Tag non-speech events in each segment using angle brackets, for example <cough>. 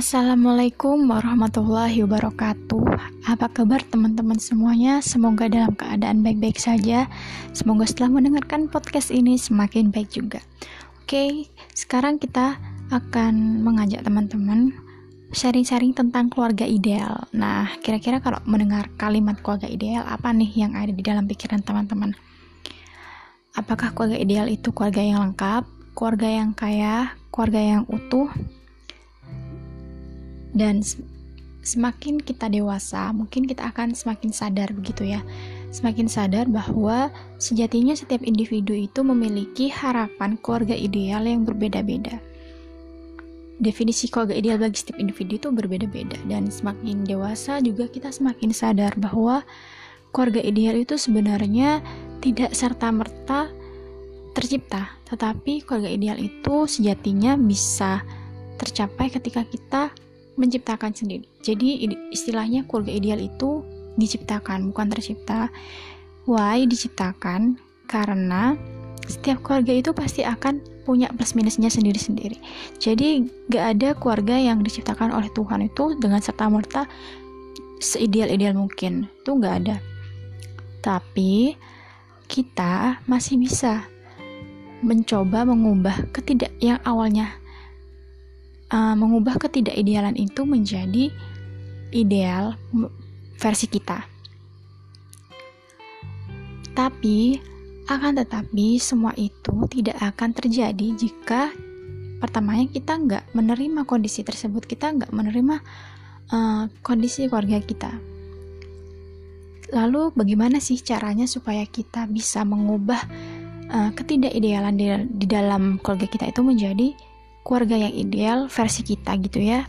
Assalamualaikum warahmatullahi wabarakatuh. Apa kabar teman-teman semuanya? Semoga dalam keadaan baik-baik saja. Semoga setelah mendengarkan podcast ini semakin baik juga. Oke, sekarang kita akan mengajak teman-teman sharing-sharing tentang keluarga ideal. Nah, kira-kira kalau mendengar kalimat keluarga ideal, apa nih yang ada di dalam pikiran teman-teman? Apakah keluarga ideal itu keluarga yang lengkap, keluarga yang kaya, keluarga yang utuh, dan semakin kita dewasa mungkin kita akan semakin sadar begitu ya. Semakin sadar bahwa sejatinya setiap individu itu memiliki harapan keluarga ideal yang berbeda-beda. Definisi keluarga ideal bagi setiap individu itu berbeda-beda. Dan semakin dewasa juga kita semakin sadar bahwa keluarga ideal itu sebenarnya tidak serta-merta tercipta. Tetapi keluarga ideal itu sejatinya bisa tercapai ketika kita menciptakan sendiri. Jadi istilahnya keluarga ideal itu diciptakan, bukan tercipta. Why diciptakan? Karena setiap keluarga itu pasti akan punya plus minusnya sendiri-sendiri. Jadi gak ada keluarga yang diciptakan oleh Tuhan itu dengan serta merta seideal-ideal mungkin. Itu gak ada. Tapi kita masih bisa mencoba mengubah ketidak yang awalnya uh, mengubah ketidakidealan itu menjadi ideal versi kita. Tapi, akan tetapi semua itu tidak akan terjadi jika pertamanya kita nggak menerima kondisi tersebut, kita nggak menerima uh, kondisi keluarga kita. Lalu bagaimana sih caranya supaya kita bisa mengubah uh, ketidakidealan di, di dalam keluarga kita itu menjadi keluarga yang ideal versi kita gitu ya.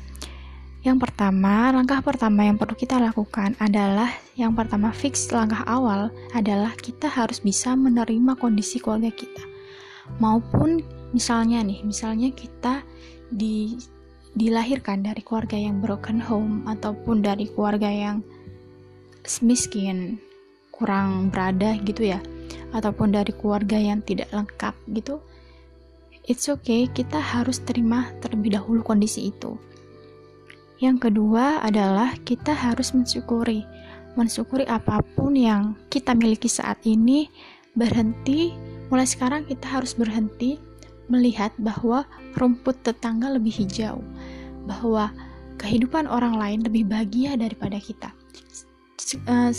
Yang pertama, langkah pertama yang perlu kita lakukan adalah yang pertama fix langkah awal adalah kita harus bisa menerima kondisi keluarga kita. Maupun misalnya nih, misalnya kita di dilahirkan dari keluarga yang broken home ataupun dari keluarga yang miskin, kurang berada gitu ya, ataupun dari keluarga yang tidak lengkap gitu it's okay, kita harus terima terlebih dahulu kondisi itu. Yang kedua adalah kita harus mensyukuri, mensyukuri apa pun yang kita miliki saat ini, berhenti, mulai sekarang kita harus berhenti melihat bahwa rumput tetangga lebih hijau, bahwa kehidupan orang lain lebih bahagia daripada kita. Eh,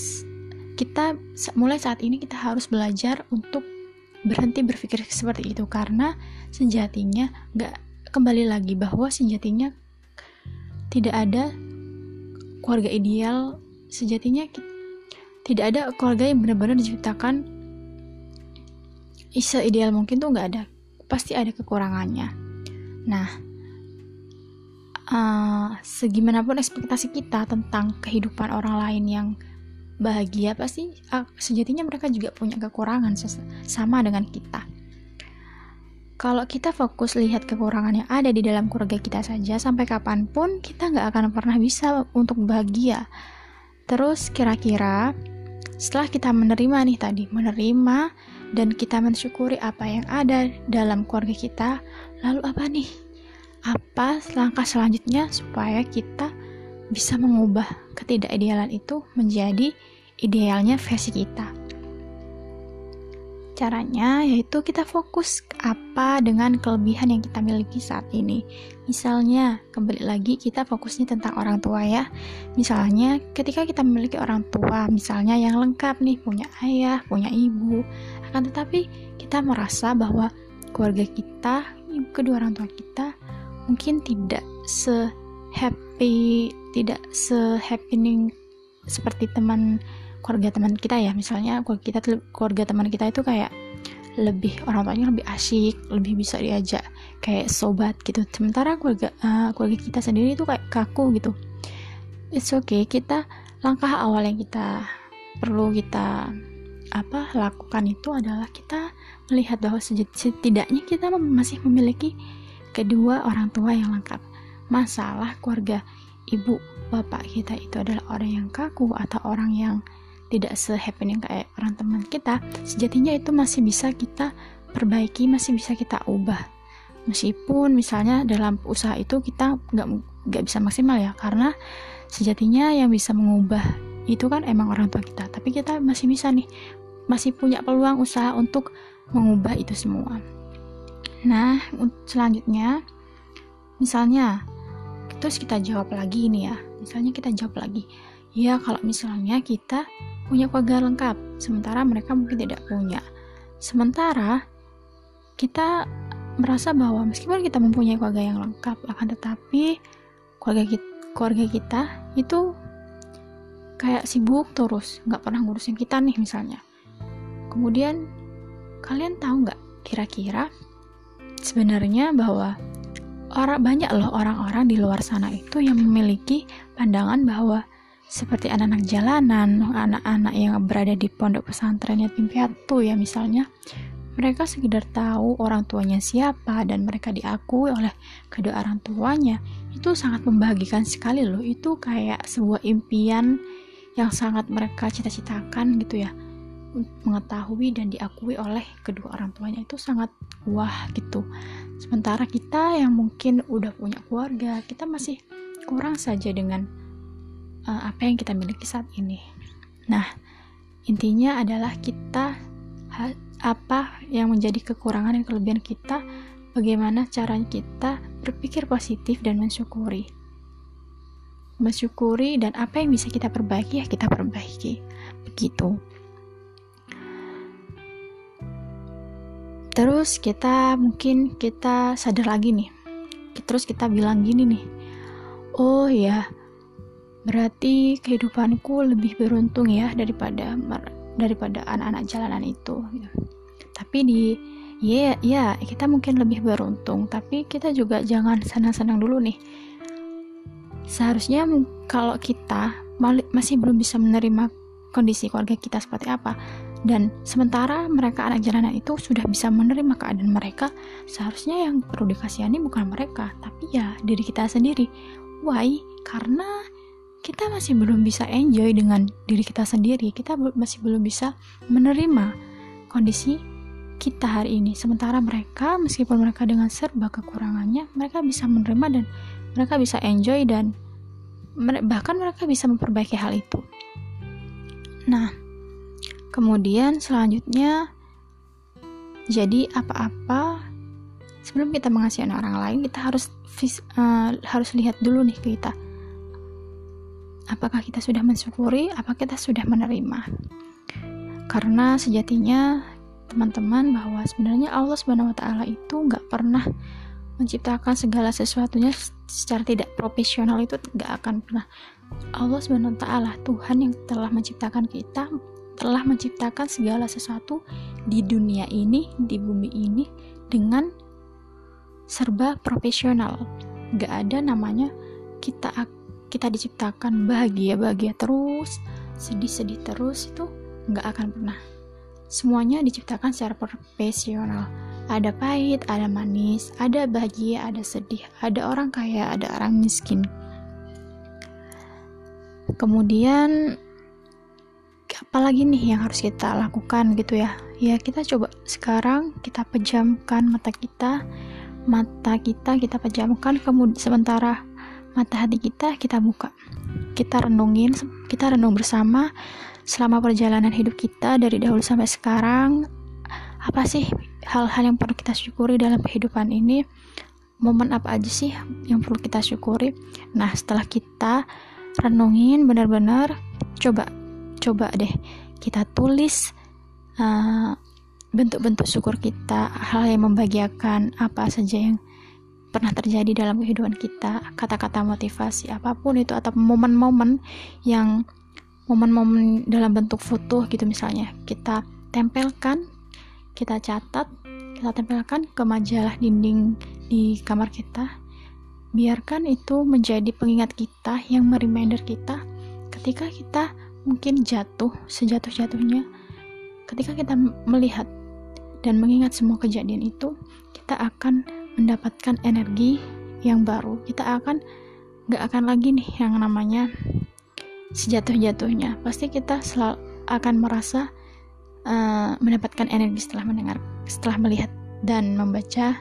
kita mulai saat ini kita harus belajar untuk berhenti berpikir seperti itu karena sejatinya nggak kembali lagi bahwa sejatinya tidak ada keluarga ideal sejatinya tidak ada keluarga yang benar-benar diciptakan isa ideal mungkin tuh nggak ada pasti ada kekurangannya nah uh, segimanapun ekspektasi kita tentang kehidupan orang lain yang bahagia pasti uh, sejatinya mereka juga punya kekurangan sama dengan kita. Kalau kita fokus lihat kekurangan yang ada di dalam keluarga kita saja, sampai kapan pun kita nggak akan pernah bisa untuk bahagia. Terus kira-kira setelah kita menerima nih tadi, menerima dan kita mensyukuri apa yang ada dalam keluarga kita, lalu apa nih? Apa langkah selanjutnya supaya kita bisa mengubah ketidakidealan itu menjadi idealnya versi kita. Caranya yaitu kita fokus apa dengan kelebihan yang kita miliki saat ini. Misalnya, kembali lagi kita fokusnya tentang orang tua ya. Misalnya, ketika kita memiliki orang tua, misalnya yang lengkap nih, punya ayah, punya ibu, akan tetapi kita merasa bahwa keluarga kita, kedua orang tua kita mungkin tidak se happy, tidak se happening seperti teman keluarga teman kita ya. Misalnya keluarga kita keluarga teman kita itu kayak lebih orang tuanya lebih asyik lebih bisa diajak kayak sobat gitu. Sementara keluarga uh, keluarga kita sendiri itu kayak kaku gitu. It's okay kita langkah awal yang kita perlu kita apa lakukan itu adalah kita melihat bahwa setidaknya kita masih memiliki kedua orang tua yang lengkap. Masalah keluarga ibu bapak kita itu adalah orang yang kaku atau orang yang tidak se-happening kayak orang teman kita, sejatinya itu masih bisa kita perbaiki, masih bisa kita ubah. Meskipun misalnya dalam usaha itu kita nggak nggak bisa maksimal ya karena sejatinya yang bisa mengubah itu kan emang orang tua kita. Tapi kita masih bisa nih masih punya peluang usaha untuk mengubah itu semua. Nah selanjutnya misalnya terus kita jawab lagi ini ya. Misalnya kita jawab lagi ya kalau misalnya kita punya keluarga lengkap sementara mereka mungkin tidak punya. Sementara kita merasa bahwa meskipun kita mempunyai keluarga yang lengkap akan tetapi keluarga kita, keluarga kita itu kayak sibuk terus nggak pernah ngurusin kita nih misalnya. Kemudian kalian tahu nggak kira-kira sebenarnya bahwa orang banyak loh orang-orang di luar sana itu yang memiliki pandangan bahwa seperti anak-anak jalanan, anak-anak yang berada di pondok pesantren yatim piatu ya misalnya, mereka sekedar tahu orang tuanya siapa dan mereka diakui oleh kedua orang tuanya. Itu sangat membahagikan sekali loh. Itu kayak sebuah impian yang sangat mereka cita-citakan gitu ya. Mengetahui dan diakui oleh kedua orang tuanya itu sangat wah gitu. Sementara kita yang mungkin udah punya keluarga, kita masih kurang saja dengan uh, apa yang kita miliki saat ini. Nah, intinya adalah kita apa yang menjadi kekurangan dan kelebihan kita, bagaimana caranya kita berpikir positif dan mensyukuri. Mensyukuri dan apa yang bisa kita perbaiki ya kita perbaiki. Begitu. Terus kita mungkin kita sadar lagi nih. Terus kita bilang gini nih. Oh ya, berarti kehidupanku lebih beruntung ya daripada daripada anak-anak jalanan itu gitu. tapi di ya ya kita mungkin lebih beruntung tapi kita juga jangan senang-senang dulu nih. Seharusnya kalau kita masih belum bisa menerima kondisi keluarga kita seperti apa dan sementara mereka anak jalanan itu sudah bisa menerima keadaan mereka seharusnya yang perlu dikasihani bukan mereka tapi ya diri kita sendiri. Why? Karena kita masih belum bisa enjoy dengan diri kita sendiri. Kita masih belum bisa menerima kondisi kita hari ini. Sementara mereka meskipun mereka dengan serba kekurangannya mereka bisa menerima dan mereka bisa enjoy dan bahkan mereka bisa memperbaiki hal itu. Nah kemudian selanjutnya jadi apa-apa sebelum kita mengasihi orang lain kita harus uh, harus lihat dulu nih kita apakah kita sudah mensyukuri, apakah kita sudah menerima. Karena sejatinya teman-teman bahwa sebenarnya Allah Subhanahu wa taala itu nggak pernah menciptakan segala sesuatunya secara tidak profesional itu nggak akan pernah. Allah Subhanahu wa taala Tuhan yang telah menciptakan kita telah menciptakan segala sesuatu di dunia ini, di bumi ini dengan serba profesional. Gak ada namanya kita kita diciptakan bahagia-bahagia terus, sedih-sedih terus itu nggak akan pernah. Semuanya diciptakan secara profesional. Ada pahit, ada manis, ada bahagia, ada sedih, ada orang kaya, ada orang miskin. Kemudian apalagi nih yang harus kita lakukan gitu ya ya kita coba sekarang kita pejamkan mata kita mata kita kita pejamkan kemudian sementara mata hati kita kita buka. Kita renungin kita renung bersama selama perjalanan hidup kita dari dahulu sampai sekarang. Apa sih hal-hal yang perlu kita syukuri dalam kehidupan ini? Momen apa aja sih yang perlu kita syukuri? Nah setelah kita renungin benar-benar coba coba deh kita tulis uh, bentuk-bentuk syukur kita hal yang membahagiakan apa saja yang pernah terjadi dalam kehidupan kita kata-kata motivasi apa pun itu atau momen-momen yang momen-momen dalam bentuk foto gitu misalnya kita tempelkan kita catat kita tempelkan ke majalah dinding di kamar kita biarkan itu menjadi pengingat kita yang mereminder kita ketika kita mungkin jatuh sejatuh-jatuhnya ketika kita melihat dan mengingat semua kejadian itu kita akan mendapatkan energi yang baru. Kita akan gak akan lagi nih yang namanya sejatuh-jatuhnya. Pasti kita selalu akan merasa uh, mendapatkan energi setelah mendengar setelah melihat dan membaca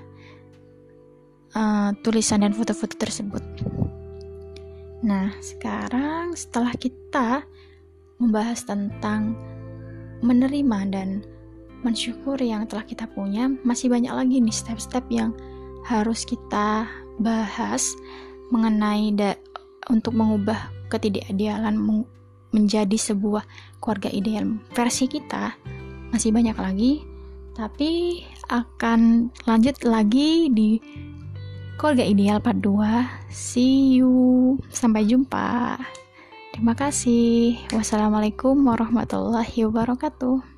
uh, tulisan dan foto-foto tersebut. Nah, sekarang setelah kita membahas tentang menerima dan mensyukur yang telah kita punya, masih banyak lagi nih step-step yang harus kita bahas mengenai da untuk mengubah ketidakidealan menjadi sebuah keluarga ideal. Versi kita masih banyak lagi tapi akan lanjut lagi di keluarga ideal part 2 see you. Sampai jumpa. Terima kasih. Wassalamualaikum warahmatullahi wabarakatuh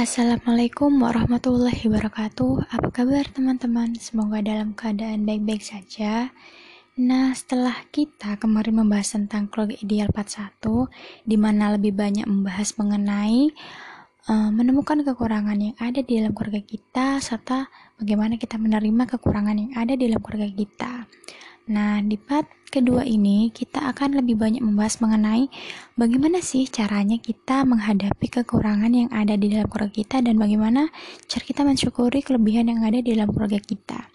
Assalamualaikum warahmatullahi wabarakatuh Apa kabar teman-teman? Semoga dalam keadaan baik-baik saja Nah setelah kita kemarin membahas tentang keluarga ideal part 1 Di mana lebih banyak membahas mengenai uh, menemukan kekurangan yang ada di dalam keluarga kita serta bagaimana kita menerima kekurangan yang ada di dalam keluarga kita. Nah, di part kedua ini kita akan lebih banyak membahas mengenai bagaimana sih caranya kita menghadapi kekurangan yang ada di dalam keluarga kita dan bagaimana cara kita mensyukuri kelebihan yang ada di dalam keluarga kita.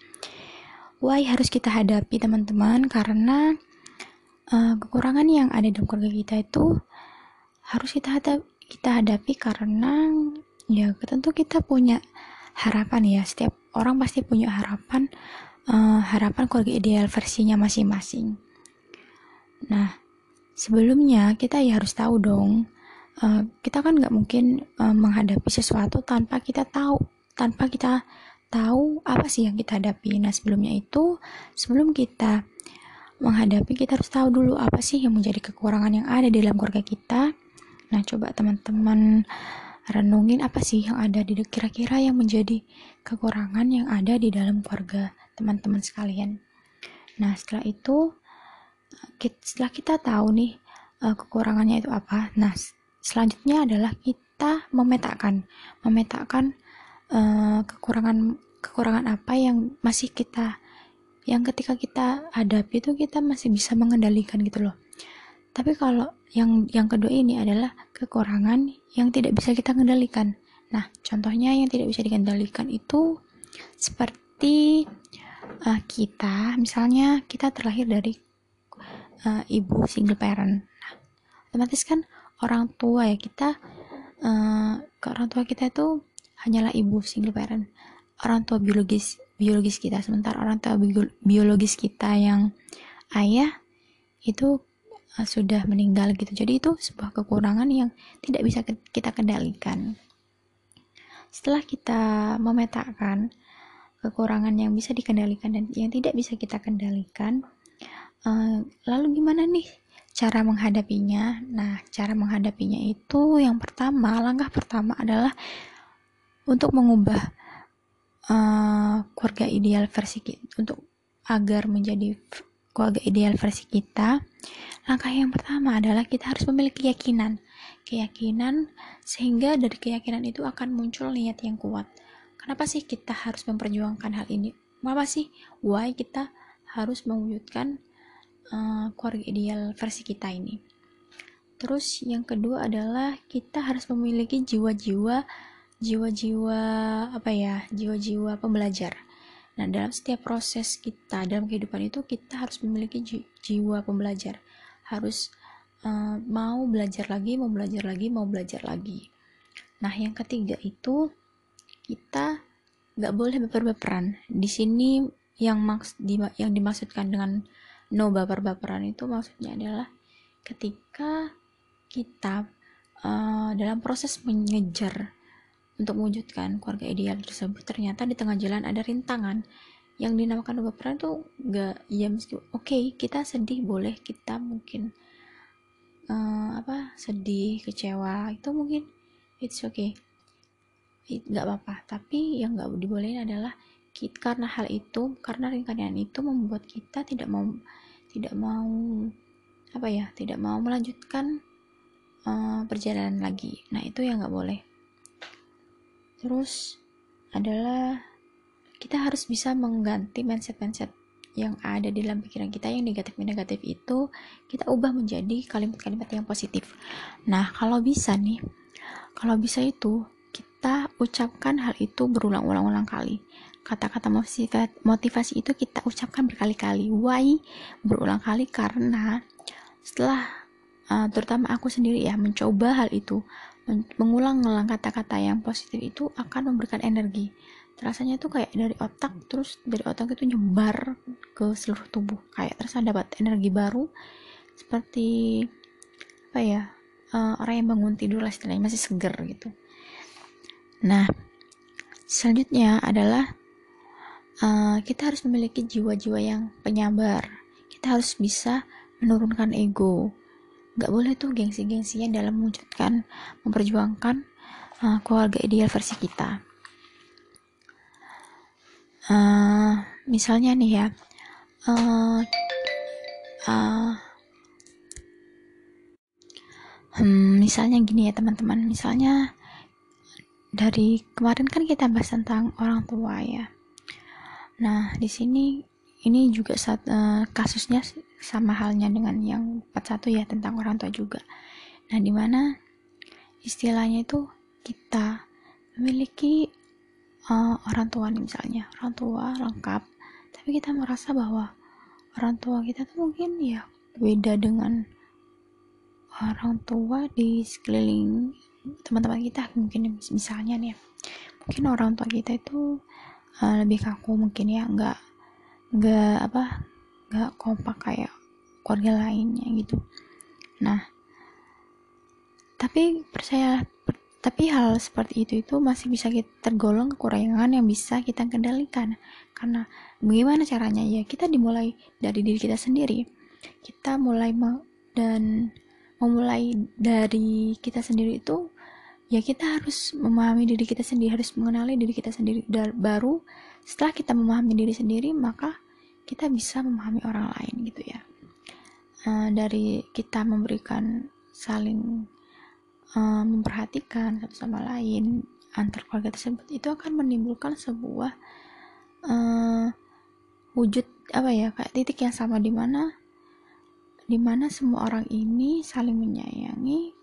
Why harus kita hadapi teman-teman? Karena uh, kekurangan yang ada di dalam keluarga kita itu harus kita hadapi kita hadapi karena ya tentu kita punya harapan ya setiap orang pasti punya harapan uh, harapan keluarga ideal versinya masing-masing. Nah sebelumnya kita ya harus tahu dong uh, kita kan nggak mungkin uh, menghadapi sesuatu tanpa kita tahu tanpa kita tahu apa sih yang kita hadapi. Nah sebelumnya itu sebelum kita menghadapi kita harus tahu dulu apa sih yang menjadi kekurangan yang ada di dalam keluarga kita. Nah, coba teman-teman renungin apa sih yang ada di kira-kira yang menjadi kekurangan yang ada di dalam keluarga teman-teman sekalian. Nah, setelah itu setelah kita tahu nih eh, kekurangannya itu apa. Nah, selanjutnya adalah kita memetakan memetakan uh, kekurangan kekurangan apa yang masih kita yang ketika kita hadapi itu kita masih bisa mengendalikan gitu loh tapi kalau yang yang kedua ini adalah kekurangan yang tidak bisa kita kendalikan. Nah, contohnya yang tidak bisa dikendalikan itu seperti uh, kita, misalnya kita terlahir dari uh, ibu single parent. Nah, otomatis kan orang tua ya kita uh, ke orang tua kita itu hanyalah ibu single parent. Orang tua biologis biologis kita sementara orang tua biologis kita yang ayah itu sudah meninggal gitu jadi itu sebuah kekurangan yang tidak bisa kita kendalikan setelah kita memetakan kekurangan yang bisa dikendalikan dan yang tidak bisa kita kendalikan uh, lalu gimana nih cara menghadapinya nah cara menghadapinya itu yang pertama langkah pertama adalah untuk mengubah uh, keluarga ideal versi kita untuk agar menjadi keluarga ideal versi kita, langkah yang pertama adalah kita harus memiliki keyakinan. Keyakinan sehingga dari keyakinan itu akan muncul niat yang kuat. Kenapa sih kita harus memperjuangkan hal ini? Kenapa sih why kita harus mewujudkan uh, keluarga ideal versi kita ini? Terus yang kedua adalah kita harus memiliki jiwa-jiwa jiwa-jiwa apa ya? jiwa-jiwa pembelajar Nah, dalam setiap proses kita dalam kehidupan itu kita harus memiliki ji jiwa pembelajar. Harus uh, mau belajar lagi, mau belajar lagi, mau belajar lagi. Nah, yang ketiga itu kita nggak boleh baper-baperan. Di sini yang maks di, yang dimaksudkan dengan no baper-baperan itu maksudnya adalah ketika kita uh, dalam proses mengejar untuk mewujudkan keluarga ideal tersebut, ternyata di tengah jalan ada rintangan yang dinamakan baperan itu gak ya meski oke okay, kita sedih boleh kita mungkin uh, apa sedih kecewa itu mungkin it's okay nggak apa-apa. Tapi yang nggak dibolehin adalah kita, karena hal itu karena rintangan itu membuat kita tidak mau tidak mau apa ya tidak mau melanjutkan uh, perjalanan lagi. Nah itu yang nggak boleh. Terus adalah kita harus bisa mengganti mindset-mindset yang ada di dalam pikiran kita yang negatif-negatif itu kita ubah menjadi kalimat-kalimat yang positif. Nah, kalau bisa nih, kalau bisa itu kita ucapkan hal itu berulang-ulang-ulang kali. Kata-kata motivasi itu kita ucapkan berkali-kali. Why? Berulang kali karena setelah uh, terutama aku sendiri ya mencoba hal itu mengulang-ulang kata-kata yang positif itu akan memberikan energi. Rasanya itu kayak dari otak terus dari otak itu nyebar ke seluruh tubuh. Kayak terasa dapat energi baru seperti apa ya uh, orang yang bangun tidur lah istilahnya masih seger gitu nah selanjutnya adalah uh, kita harus memiliki jiwa-jiwa yang penyabar kita harus bisa menurunkan ego. Nggak boleh tuh gengsi-gengsinya dalam mewujudkan memperjuangkan uh, keluarga ideal versi kita. Uh, misalnya nih ya uh, uh, hmm, misalnya gini ya teman-teman misalnya dari kemarin kan kita bahas tentang orang tua ya. Nah, di sini ini juga saat, uh, kasusnya sama halnya dengan yang 41 ya tentang orang tua juga. Nah, di mana istilahnya itu kita memiliki uh, orang tua nih misalnya, orang tua lengkap, tapi kita merasa bahwa orang tua kita tuh mungkin ya beda dengan orang tua di sekeliling teman-teman kita mungkin misalnya nih mungkin orang tua kita itu uh, lebih kaku mungkin ya nggak nggak apa nggak kompak kayak keluarga lainnya gitu. Nah tapi percaya per, tapi hal seperti itu itu masih bisa kita tergolong kekurangan yang bisa kita kendalikan. Karena bagaimana caranya? Ya kita dimulai dari diri kita sendiri. Kita mulai dan memulai dari kita sendiri itu ya kita harus memahami diri kita sendiri harus mengenali diri kita sendiri baru setelah kita memahami diri sendiri maka kita bisa memahami orang lain gitu ya. Uh, dari kita memberikan saling uh, memperhatikan satu sama lain antar keluarga tersebut itu akan menimbulkan sebuah uh, wujud apa ya kayak titik yang sama di mana di mana semua orang ini saling menyayangi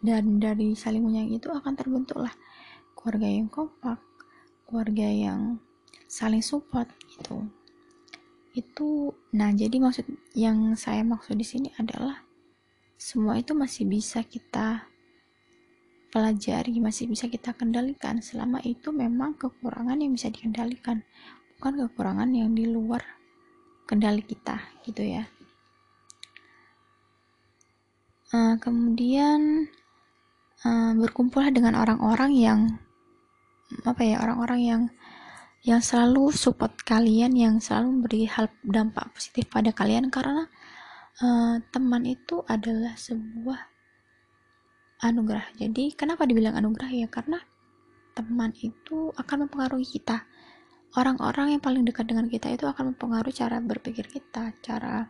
dan dari saling menyayangi itu akan terbentuklah keluarga yang kompak keluarga yang saling support gitu. Itu nah jadi maksud yang saya maksud di sini adalah semua itu masih bisa kita pelajari masih bisa kita kendalikan. Selama itu memang kekurangan yang bisa dikendalikan bukan kekurangan yang di luar kendali kita gitu ya. Uh, kemudian uh, berkumpullah dengan orang-orang yang apa ya orang-orang yang yang selalu support kalian yang selalu memberi hal dampak positif pada kalian karena uh, teman itu adalah sebuah anugerah. Jadi kenapa dibilang anugerah ya? Karena teman itu akan mempengaruhi kita. Orang-orang yang paling dekat dengan kita itu akan mempengaruhi cara berpikir kita cara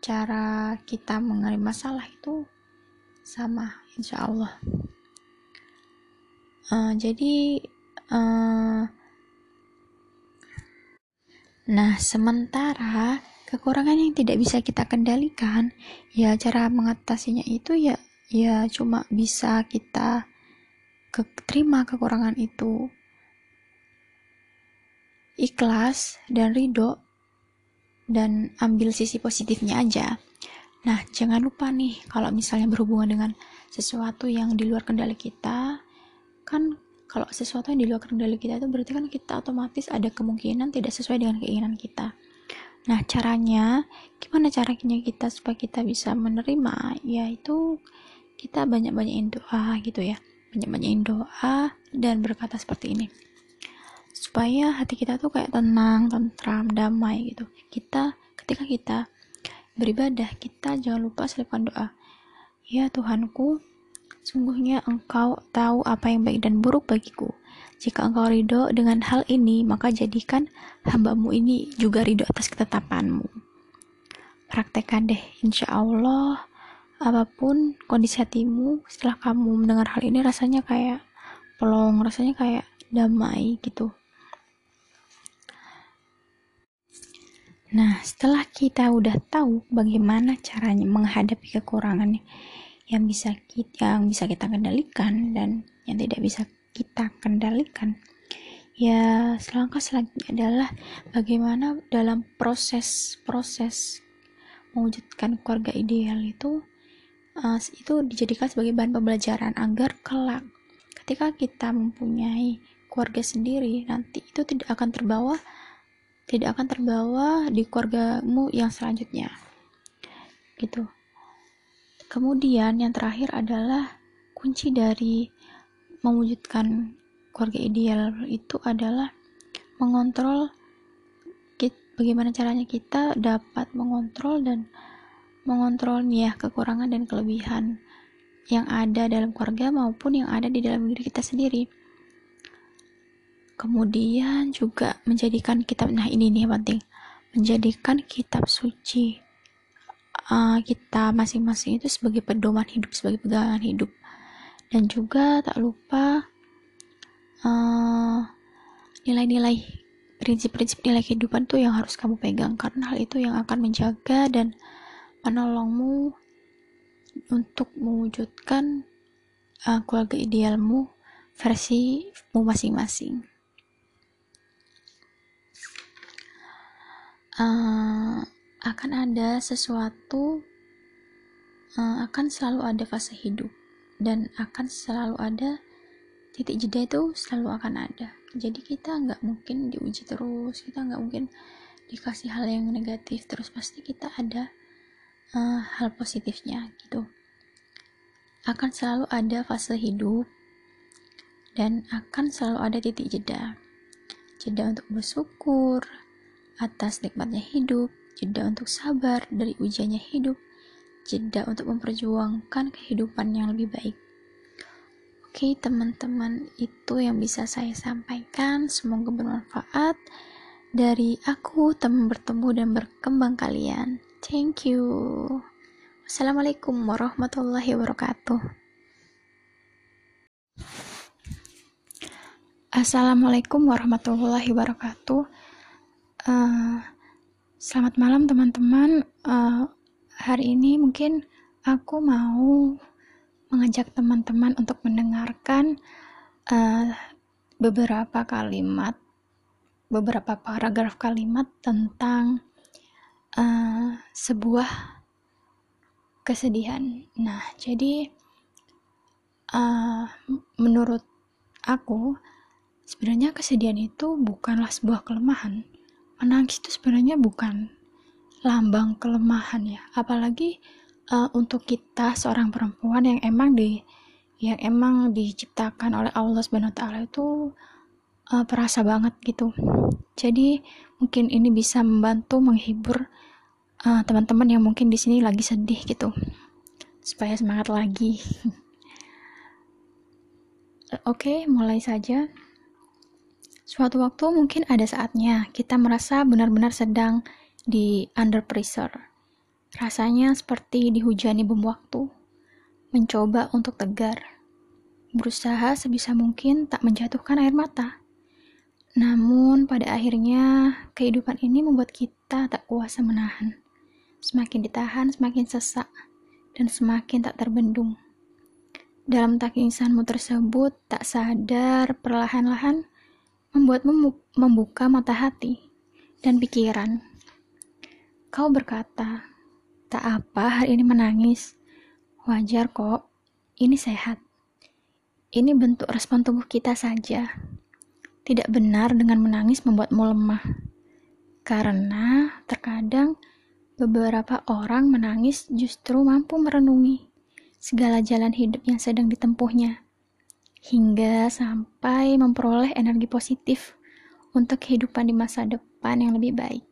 cara kita mengalami masalah itu sama insya Allah. Uh, jadi uh, nah sementara kekurangan yang tidak bisa kita kendalikan ya cara mengatasinya itu ya ya cuma bisa kita ke, terima kekurangan itu. Ikhlas dan ridho dan ambil sisi positifnya aja Nah, jangan lupa nih, kalau misalnya berhubungan dengan sesuatu yang di luar kendali kita, kan kalau sesuatu yang di luar kendali kita itu berarti kan kita otomatis ada kemungkinan tidak sesuai dengan keinginan kita. Nah, caranya, gimana caranya kita supaya kita bisa menerima? Yaitu kita banyak-banyakin doa gitu ya. Banyak-banyakin doa dan berkata seperti ini. Supaya hati kita tuh kayak tenang, tentram, damai gitu. Kita ketika kita beribadah, kita jangan lupa selipkan doa. Ya Tuhanku, sungguhnya Engkau tahu apa yang baik dan buruk bagiku. Jika Engkau ridho dengan hal ini, maka jadikan hambamu ini juga ridho atas ketetapanmu. Praktekkan deh, insya Allah, apa pun kondisi hatimu, setelah kamu mendengar hal ini rasanya kayak pelong, rasanya kayak damai gitu. Nah, setelah kita udah tahu bagaimana caranya menghadapi kekurangan yang bisa kita yang bisa kita kendalikan dan yang tidak bisa kita kendalikan ya selangkah selanjutnya adalah bagaimana dalam proses-proses mewujudkan keluarga ideal itu uh, itu dijadikan sebagai bahan pembelajaran agar kelak ketika kita mempunyai keluarga sendiri nanti itu tidak akan terbawa tidak akan terbawa di keluargamu yang selanjutnya gitu kemudian yang terakhir adalah kunci dari mewujudkan keluarga ideal itu adalah mengontrol bagaimana caranya kita dapat mengontrol dan mengontrol ya kekurangan dan kelebihan yang ada dalam keluarga maupun yang ada di dalam diri kita sendiri. Kemudian juga menjadikan kitab, nah ini nih penting, menjadikan kitab suci uh, kita masing-masing itu sebagai pedoman hidup, sebagai pegangan hidup. Dan juga tak lupa Eh, nilai-nilai uh, prinsip-prinsip nilai kehidupan tuh yang harus kamu pegang karena hal itu yang akan menjaga dan menolongmu untuk mewujudkan uh, keluarga idealmu versimu masing-masing. Uh, akan ada sesuatu, uh, akan selalu ada fase hidup, dan akan selalu ada titik jeda itu selalu akan ada. Jadi kita nggak mungkin diuji terus kita nggak mungkin dikasih hal yang negatif terus pasti kita ada uh, hal positifnya gitu. Akan selalu ada fase hidup dan akan selalu ada titik jeda. Jeda untuk bersyukur atas nikmatnya hidup jeda untuk sabar dari ujiannya hidup jeda untuk memperjuangkan kehidupan yang lebih baik Oke, teman-teman, itu yang bisa saya sampaikan. Semoga bermanfaat dari aku, teman bertemu dan berkembang kalian. Thank you. Wassalamualaikum warahmatullahi wabarakatuh. Assalamualaikum warahmatullahi wabarakatuh. Uh, selamat malam teman-teman. Uh, hari ini mungkin aku mau mengajak teman-teman untuk mendengarkan uh, beberapa kalimat, beberapa paragraf kalimat tentang uh, sebuah kesedihan. Nah, jadi uh, menurut aku sebenarnya kesedihan itu bukanlah sebuah kelemahan. Menangis itu sebenarnya bukan lambang kelemahan ya, apalagi uh, untuk kita seorang perempuan yang emang di yang emang diciptakan oleh Allah Subhanahu taala itu uh, perasa banget gitu. Jadi mungkin ini bisa membantu menghibur uh, teman-teman yang mungkin di sini lagi sedih gitu. Supaya semangat lagi. <laughs> Oke, okay, mulai saja. Suatu waktu mungkin ada saatnya kita merasa benar-benar sedang di under pressure Rasanya seperti dihujani bom waktu, mencoba untuk tegar, berusaha sebisa mungkin tak menjatuhkan air mata. Namun pada akhirnya kehidupan ini membuat kita tak kuasa menahan. Semakin ditahan, semakin sesak, dan semakin tak terbendung. Dalam takisanmu tersebut, tak sadar perlahan-lahan membuatmu membuka mata hati dan pikiran. Kau berkata, Tak apa hari ini menangis. Wajar kok, ini sehat. Ini bentuk respon tubuh kita saja. Tidak benar dengan menangis membuatmu lemah. Karena terkadang beberapa orang menangis justru mampu merenungi segala jalan hidup yang sedang ditempuhnya. Hingga sampai memperoleh energi positif untuk kehidupan di masa depan yang lebih baik.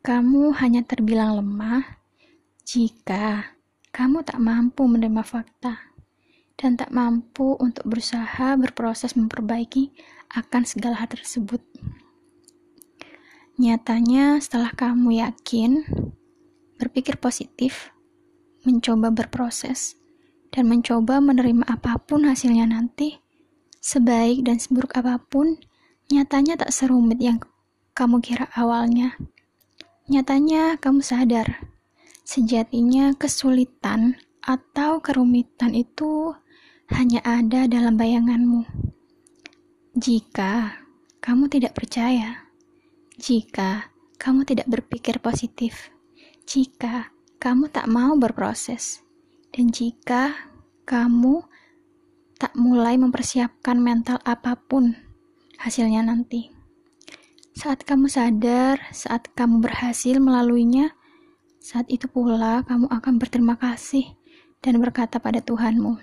Kamu hanya terbilang lemah jika kamu tak mampu menerima fakta dan tak mampu untuk berusaha berproses memperbaiki akan segala hal tersebut. Nyatanya, setelah kamu yakin, berpikir positif, mencoba berproses, dan mencoba menerima apa pun hasilnya nanti, sebaik dan seburuk apa pun, nyatanya tak serumit yang kamu kira awalnya. Nyatanya kamu sadar, sejatinya kesulitan atau kerumitan itu hanya ada dalam bayanganmu. Jika kamu tidak percaya, jika kamu tidak berpikir positif, jika kamu tak mau berproses, dan jika kamu tak mulai mempersiapkan mental apa pun hasilnya nanti. Saat kamu sadar, saat kamu berhasil melaluinya, saat itu pula kamu akan berterima kasih dan berkata pada Tuhanmu,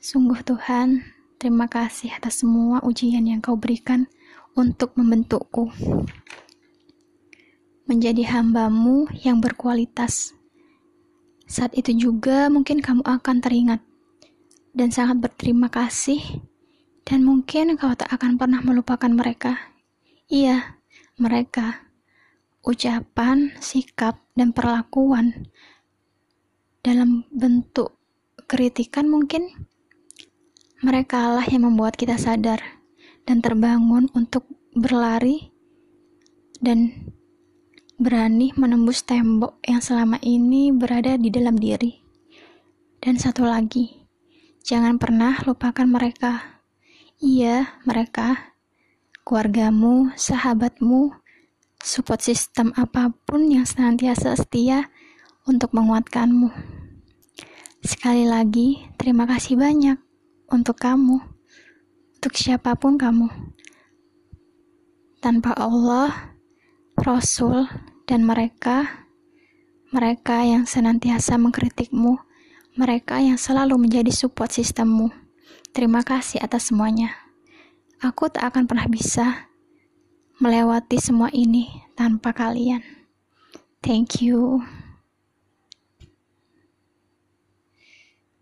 Sungguh Tuhan, terima kasih atas semua ujian yang kau berikan untuk membentukku menjadi hambamu yang berkualitas. Saat itu juga mungkin kamu akan teringat dan sangat berterima kasih dan mungkin kau tak akan pernah melupakan mereka. Iya, mereka. Ucapan, sikap, dan perlakuan dalam bentuk kritikan mungkin mereka lah yang membuat kita sadar dan terbangun untuk berlari dan berani menembus tembok yang selama ini berada di dalam diri. Dan satu lagi, jangan pernah lupakan mereka. Iya, mereka, keluargamu, sahabatmu, support sistem apa pun yang senantiasa setia untuk menguatkanmu. Sekali lagi, terima kasih banyak untuk kamu, untuk siapa pun kamu. Tanpa Allah, Rasul, dan mereka, mereka yang senantiasa mengkritikmu, mereka yang selalu menjadi support sistemmu. Terima kasih atas semuanya. Aku tak akan pernah bisa melewati semua ini tanpa kalian. Thank you.